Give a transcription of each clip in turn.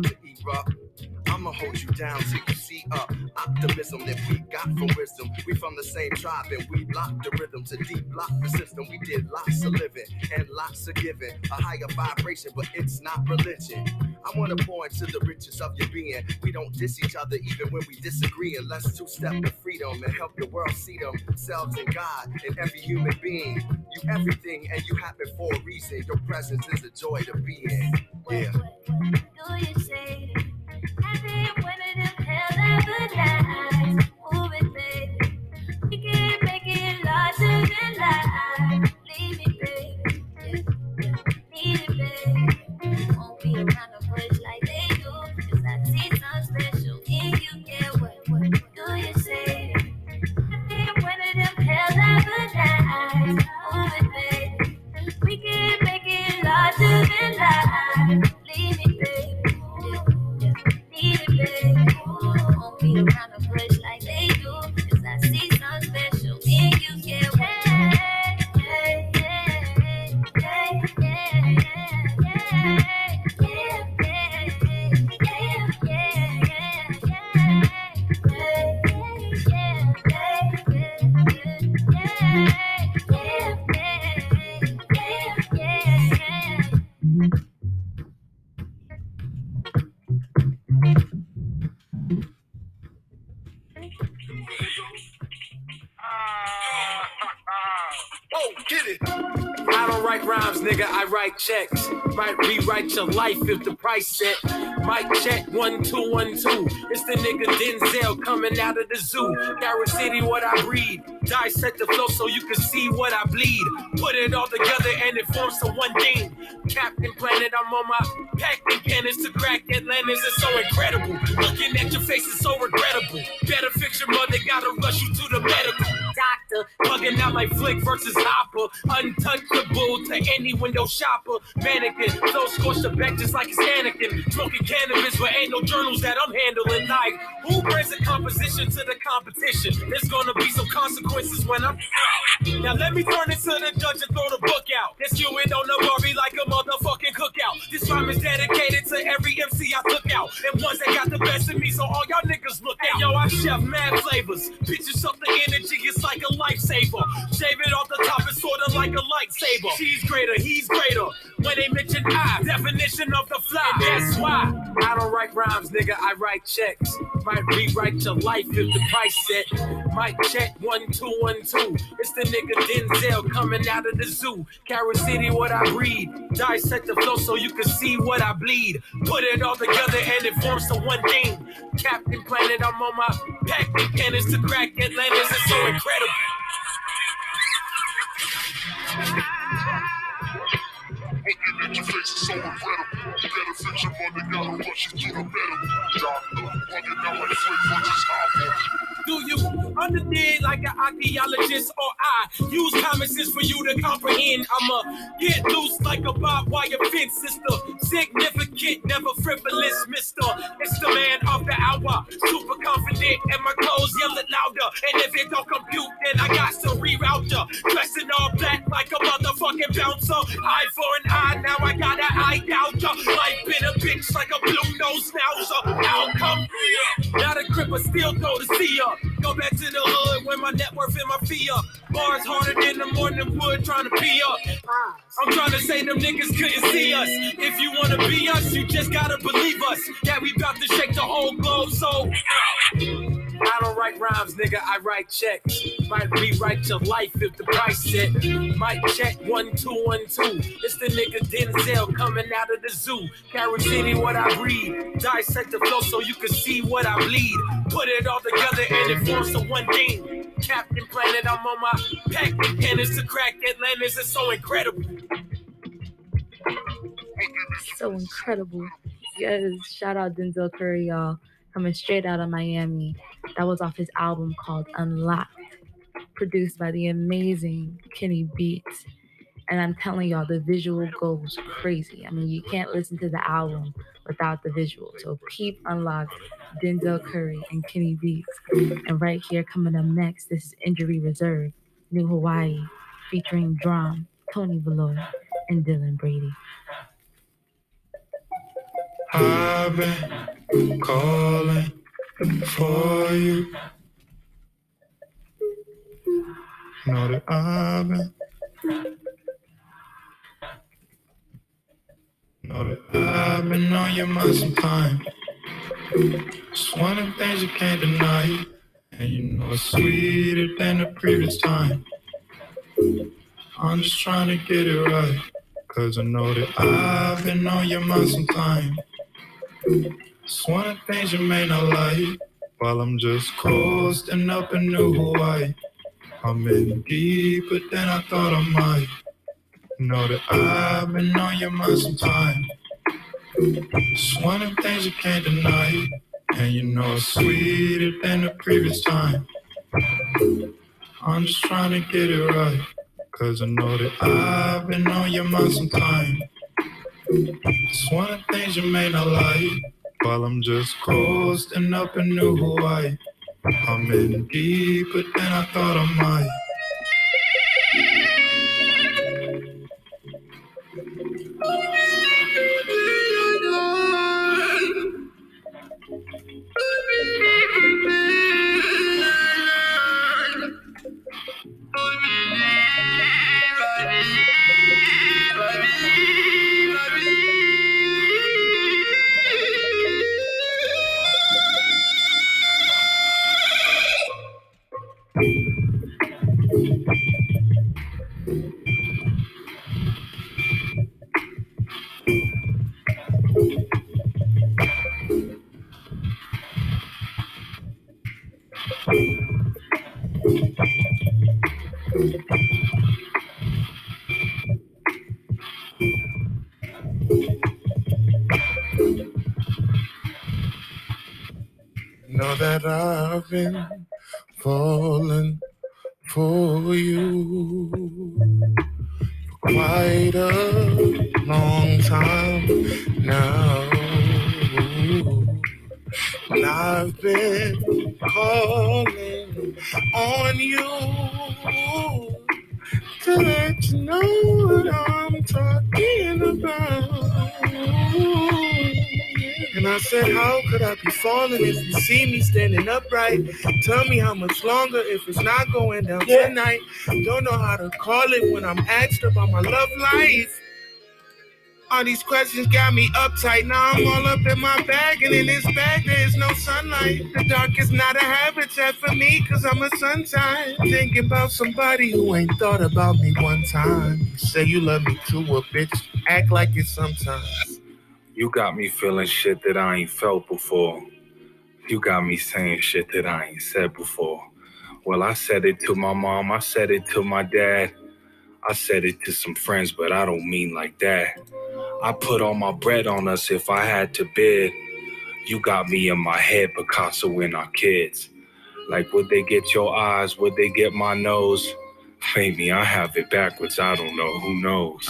erupt, I'ma hold you down till you see up. Optimism that we got from wisdom. We from the same tribe and we block the rhythm to deep block the system. We did lots of living and lots of giving. A higher vibration, but it's not religion. I wanna point to the riches of your being. We don't diss each other even when we disagree. And let's two step to freedom and help the world see themselves in God and every human being. You everything and you happen for a reason. Your presence is a joy to be in. Yeah. Your life if the price set. Might check one, two, one, two. It's the nigga Denzel coming out of the zoo. Carol City, what I breed. Dissect the flow so you can see what I bleed. Put it all together and it forms to one thing. Captain Planet, I'm on my packing cannons to crack Atlantis. It's so incredible. Looking at your face is so Bugging out like Flik versus Hopper. Untouchable to any window shopper. Mannequin, flow scorched the back just like it's Anakin. Smoking cannabis, but ain't no journals that I'm handling. Like, who brings a composition to the competition? There's gonna be some consequences when I'm. Now let me turn it to the judge and throw the book out. This you in on the Barbie like a motherfucking cookout. This rhyme is dedicated to every MC I took out. And ones that got the best of me, so all y'all niggas look out. Yo, I chef mad flavors. Pictures up the energy, it's like a lifesaver. Shave it off the top, it's sorta like a lightsaber. She's greater, he's greater. When they mention I, definition of the fly. And that's why I don't write rhymes, nigga, I write checks. Might rewrite your life if the price set. Might check one, two, one, two. It's the nigga Denzel coming out of the zoo. Carol City, what I breed. Dissect the flow so you can see what I bleed. Put it all together and it forms to one thing. Captain Planet, I'm on my packing cannons to crack Atlantis. It's so incredible. Looking at your face is so incredible. Better fix your mother, gotta rush you to the medical. Doctor, bugging out like Flik versus Hopper. Do you understand like an archaeologist or I use common sense for you to comprehend? I'ma get loose like a barbed wire fence, sister. Significant, never frivolous, mister. It's the man of the hour. Super confident, and my clothes yelling louder. And if it don't compute, then I got to reroute ya. Dressed in all black like a motherfucking bouncer. Eye for an eye, now I got an eye gouger. Life been a bitch like a blue nose schnauzer. Outcome, not a cripper, still go to see ya. Go back to the hood when my net worth and my fee up. Bars harder than the morning wood trying to be up. I'm trying to say them niggas couldn't see us. If you wanna be us, you just gotta believe us. Yeah, we about to shake the whole globe, so. I don't write rhymes, nigga, I write checks. Might rewrite your life if the price set. Might check one, two, one, two. It's the nigga Denzel coming out of the zoo. Carol City, what I breed. Dissect the flow so you can see what I bleed. Put it all together and it forms to one thing. Captain Planet, I'm on my packing cannons to crack Atlantis. It's so incredible. so incredible. Yes, shout out Denzel Curry, y'all. Coming straight out of Miami. That was off his album called Unlocked, produced by the amazing Kenny Beats. And I'm telling y'all, the visual goes crazy. I mean, you can't listen to the album without the visual. So peep Unlocked Denzel Curry, and Kenny Beats. And right here, coming up next, this is Injury Reserve, New Hawaii, featuring DRAM, Tony Velour, and Dylan Brady. I've been calling for you. Know that I've been. Know that I've been on your mind some time. It's one of the things you can't deny. And you know it's sweeter than the previous time. I'm just trying to get it right. Cause I know that I've been on your mind some time. It's one of the things you may not like. While I'm just coasting up in New Hawaii. I'm in deeper than I thought I might. Know that I've been on your mind some time. It's one of the things you can't deny. And you know it's sweeter than the previous time. I'm just trying to get it right. Cause I know that I've been on your mind some time. It's one of the things you may not like. While I'm just coasting up in New Hawaii. I'm in deeper than I thought I might. Been falling for you for quite a long time now. And I've been calling on you to let you know what I'm talking about. And I said, How could I be falling if you see me standing upright? Tell me how much longer if it's not going down tonight. Don't know how to call it when I'm asked about my love life. All these questions got me uptight. Now I'm all up in my bag, and in this bag there is no sunlight. The dark is not a habitat for me, cause I'm a sunshine. Thinking about somebody who ain't thought about me one time. You say you love me too, a bitch. Act like it sometimes. You got me feeling shit that I ain't felt before. You got me saying shit that I ain't said before. Well, I said it to my mom, I said it to my dad, I said it to some friends, but I don't mean like that. I put all my bread on us if I had to bid. You got me in my head, Picasso and our kids. Like, would they get your eyes? Would they get my nose? Maybe I have it backwards. I don't know. Who knows?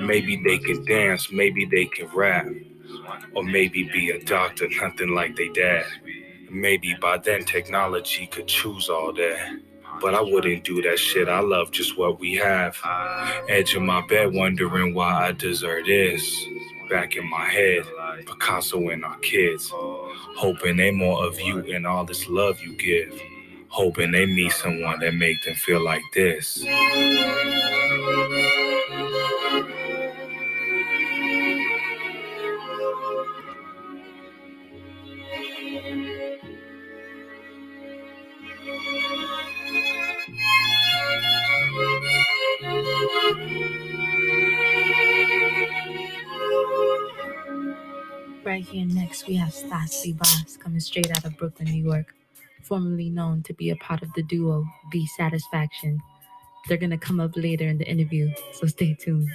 Maybe they can dance. Maybe they can rap. Or maybe be a doctor, nothing like they dad. Maybe by then technology could choose all that. But I wouldn't do that shit. I love just what we have. Edge of my bed, wondering why I deserve this. Back in my head, Picasso and our kids. Hoping they more of you and all this love you give. Hoping they meet someone that make them feel like this. Right here next, we have Stas THEE Boss coming straight out of Brooklyn, New York, formerly known to be a part of the duo V Satisfaction. They're gonna come up later in the interview, so stay tuned.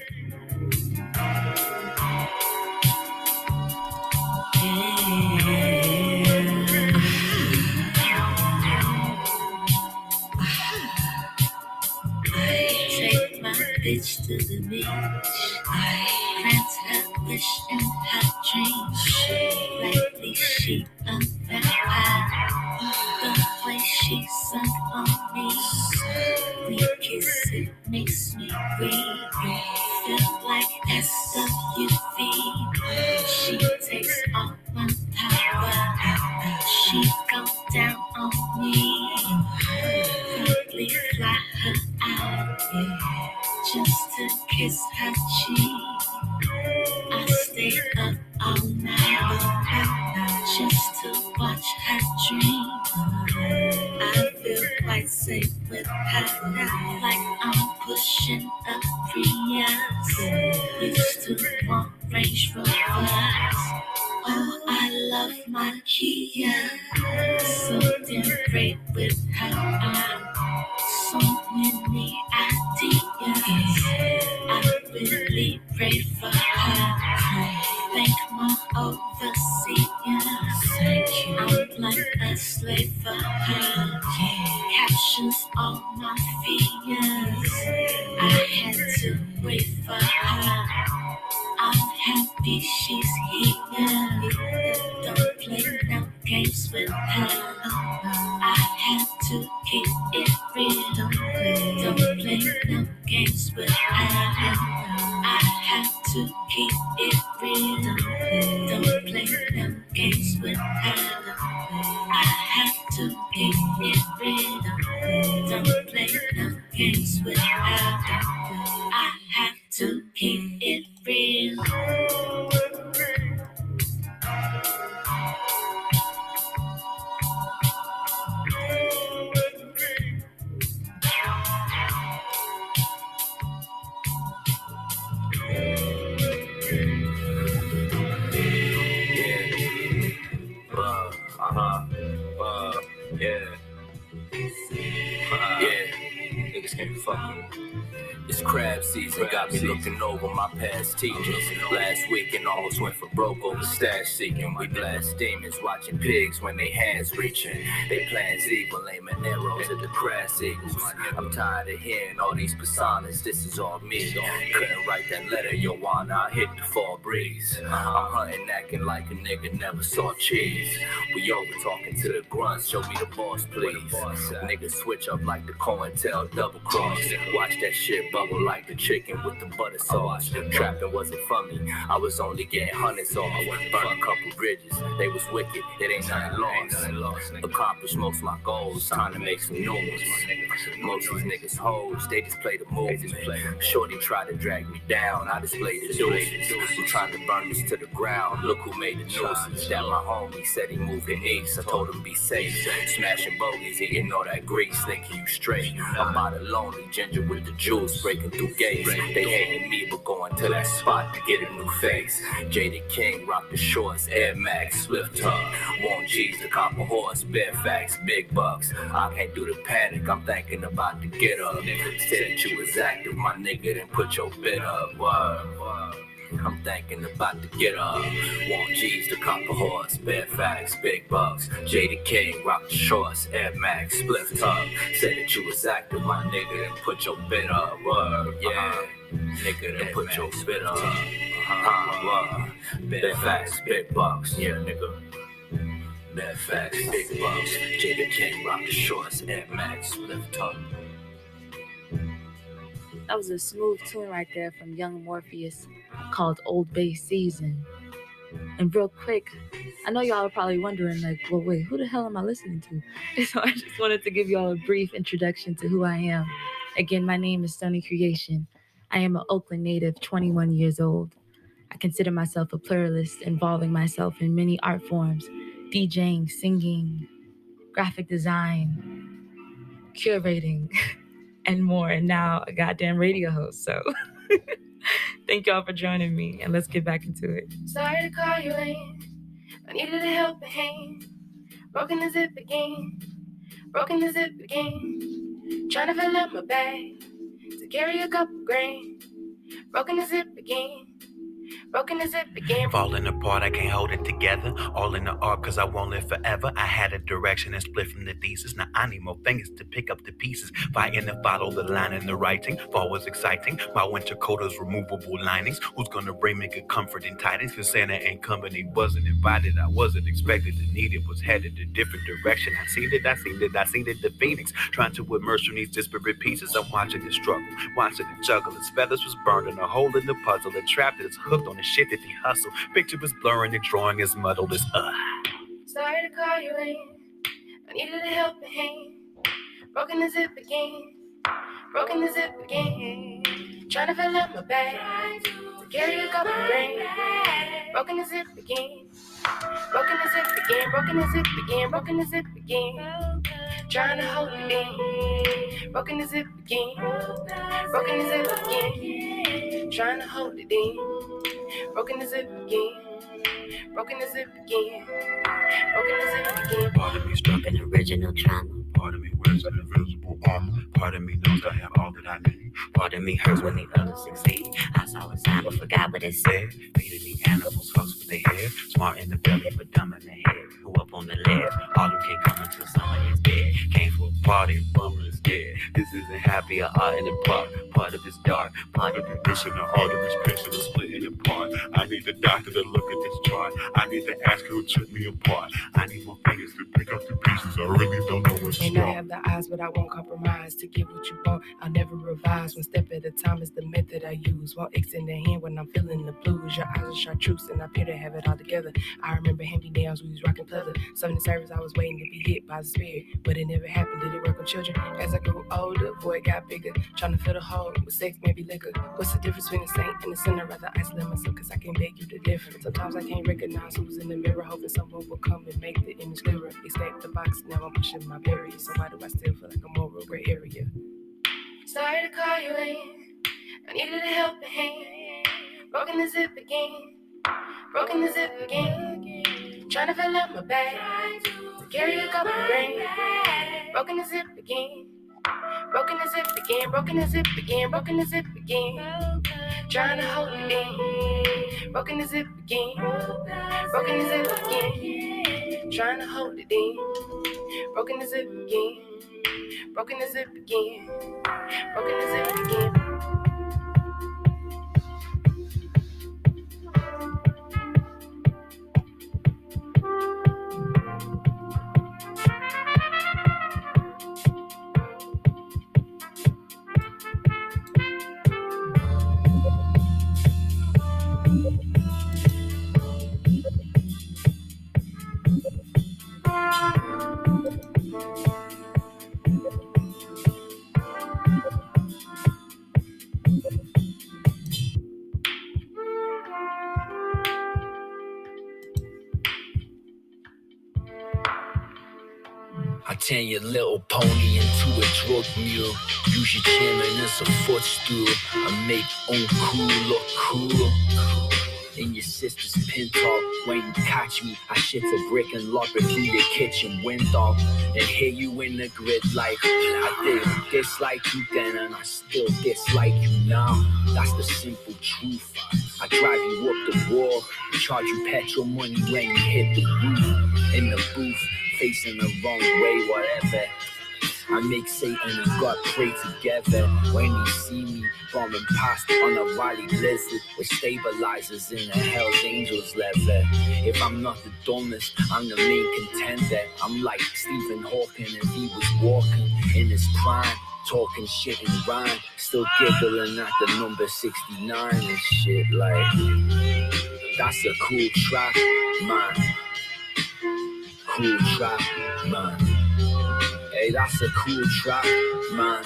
Bitch to the beach. I her and her dreams. Like the Baby, down Thank my overseers. I'm like a slave for her. Captions all my fears. I had to wait for her. I'm happy she's here. Don't play no games with her. Games with. I have to keep it real. Crab season, got me looking over my past teachers. Last week weekend almost went for broke over stash seeking. We blast demons, watching pigs when they hands reaching. They plans evil, aiming arrows at the crass eagles. I'm tired of hearing all these personas, this is all me. Couldn't write that letter, yo, wanna I hit the fall breeze. I'm hunting, acting like a nigga never saw cheese. We over talking to the grunts, show me the boss, please. Niggas switch up like the COINTEL double cross. Watch that shit bubble like the chicken with the butter sauce. Trapping wasn't for me, I was only getting hundreds off. Burn a couple bridges, they was wicked, it ain't nothing lost. Accomplished most of my goals, time to make some noise. Most of these niggas hoes, they just play the movement. Shorty tried to drag me down, I displayed the deuces. I'm trying to burn this to the ground, look who made the nuisance. That my homie said he moved moving east, I told him be safe. Smashing bogeys, eating all that grease, thinking you straight. I'm by the lonely ginger with the juice, breaking through gates. They hating me, but going to that spot to get a new face. Jaded King, rock the shorts, Air Max, Swift Tug. Want G's, the copper horse, bare facts, big bucks. I can't do the panic, I'm thinking about to get up. Said that you was active, my nigga, then put your bid up. Word, word. I'm thinking about to get up. Want G's, the copper horse, bare facts, big bucks. Jaded King, rock the shorts, Air Max, spliff tub. Said that you was active, my nigga, then put your bid up. Word, yeah. Nigga, then put your bid up. Uh-huh, word. Bare facts, big bucks, yeah, nigga. Bare facts, big bucks. Jada King, rock the shorts, Air Max, spliff tub. That was a smooth tune right there from Young Morpheus called Old Bay Season. And real quick, I know y'all are probably wondering, like, well, wait, who the hell am I listening to? So I just wanted to give y'all a brief introduction to who I am. Again, my name is Stony Creation. I am an Oakland native, 21 years old. I consider myself a pluralist, involving myself in many art forms DJing, singing, graphic design, curating, and more. And now a goddamn radio host. So thank y'all for joining me, and let's get back into it. Sorry to call you late. I needed a helping hand. Broken the zip again. Broken the zip again. Trying to fill up my bag to carry a couple grain. Broken the zip again. Broken as it began. Falling apart, I can't hold it together. All in the art, cause I won't live forever. I had a direction and split from the thesis. Now I need more fingers to pick up the pieces. Fighting to follow the line in the writing. Fall was exciting. My winter coat has removable linings. Who's gonna bring me good comfort and tidings? Cause Santa and company wasn't invited. I wasn't expected to need it. Was headed a different direction. I seen it, I seen it, I seen it. The phoenix trying to immerse from these disparate pieces. I'm watching it struggle, watching it juggle. His feathers was burned in a hole in the puzzle. The trap it's hooked on the shit that he hustle. Picture was blurring, the drawing is muddled as uh. Sorry to call you in. I needed a helping hand. Broken the zip again. Broken the zip again. Trying to fill up my bag. To carry a couple grain. Broken as it began. Broken the zip again. Broken the zip again. Broken the zip again. Trying to hold it in. Broken the zip again. Broken the zip again. Trying to hold it in. Broken as it began. Broken as it began. Broken as it began. Part of me struck An original trauma. Part of me wears an invisible armor. Part of me knows I have all that I need. Part of me hurts when the others succeed. I saw a sign but forgot what it said. Feeding me animals, fucks with their hair. Smart in the belly, but dumb in the head. Who up on the lid? All them can't come until someone is dead. Came for a party, bummer dead. This isn't happy or art in the park. Part of it's dark, part of it missing. The heart of this patient is splitting apart. I need the doctor to look at this chart. I need to ask who took me apart. I need my fingers to pick up the pieces. I really don't know what's I. have the eyes, but I won't compromise to get what you want. I'll never revise. One step at a time is the method I use. One X in the hand when I'm feeling the blues. Your eyes are chartreuse, and I appear to have it all together. I remember hand me downs, we was rocking pleather. The service, I was waiting to be hit by the spirit, but it never happened. Did it work on children? As I grew older, boy got bigger. Trying to fill the hole with sex, maybe liquor. What's the difference between a saint and a sinner? Rather isolate myself, cause I can't beg you the difference. Sometimes I can't recognize who's in the mirror, hoping someone will come and make the image clearer. Escape the box, now I'm pushing my barrier. So why do I still feel like I'm over a gray area? Sorry to call you in. I needed a helping hand. Broken the zip again. Broken the zip again. Trying to fill up my bag. To carry a couple grain. Broken as it began. Broken the zip again. Broken the zip again. Broken the zip again. Trying to hold it in. Broken the zip again. Broken the zip again. Trying to hold it in. Broken as it began. Broken as it began. Broken as it began. Your little pony into a drug mule. Use your chin and it's a footstool. I make uncool look cool. In your sister's pinto, when you catch me, I shit a brick and lock it through your kitchen window. And hear you in the grid like I did dislike you then, and I still dislike you now. That's the simple truth. I drive you up the wall, charge you petrol money when you hit the roof. In the booth, facing the wrong way, whatever. I make Satan and God pray together. When you see me bombing past on a Riley Blizzard with stabilizers in a Hell's Angels leather. If I'm not the dumbest, I'm the main contender. I'm like Stephen Hawking if he was walking in his prime. Talking shit and rhyme, still giggling at the number 69 and shit. Like, that's a cool track, man. Cool track, man. Hey, that's a cool track, man.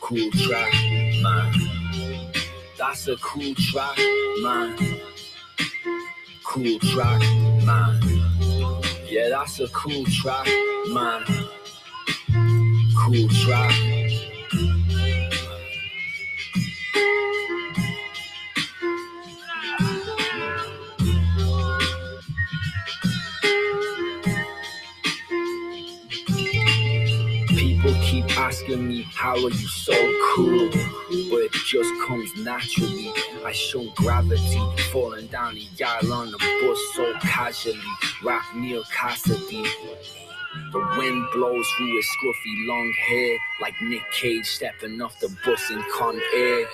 Cool track, man. That's a cool track, man. Cool track, man. Yeah, that's a cool track, man. Cool track. Asking me, how are you so cool? But it just comes naturally. I show gravity, falling down the aisle on the bus so casually. Rap Neal Cassady. The wind blows through his scruffy long hair, like Nick Cage stepping off the bus in Con Air.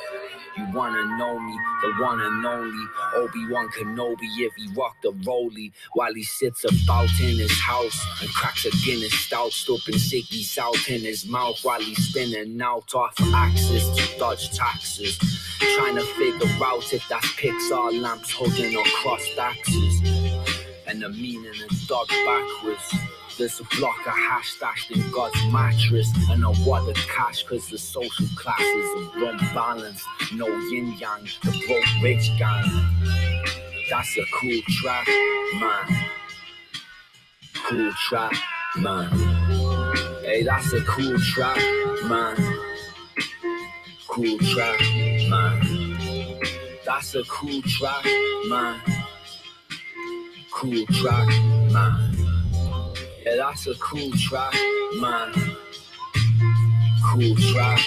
You wanna know me, the one and only Obi-Wan Kenobi if he rocked a rollie while he sits about in his house and cracks a Guinness stout, stopping Siggy South in his mouth while he's spinning out off axis to dodge taxes. Trying to figure out if that's Pixar lamps hugging or crossed axes. And the meaning of dog backwards. There's a block of hash stashed in God's mattress. And a wad of cash, cause the social classes are unbalanced. No yin yang, the broke rich gang. That's a cool track, man. Cool track, man. Hey, that's a cool track, man. Cool track, man. That's a cool track, man. Cool track, man. That's a cool track, man. Cool track,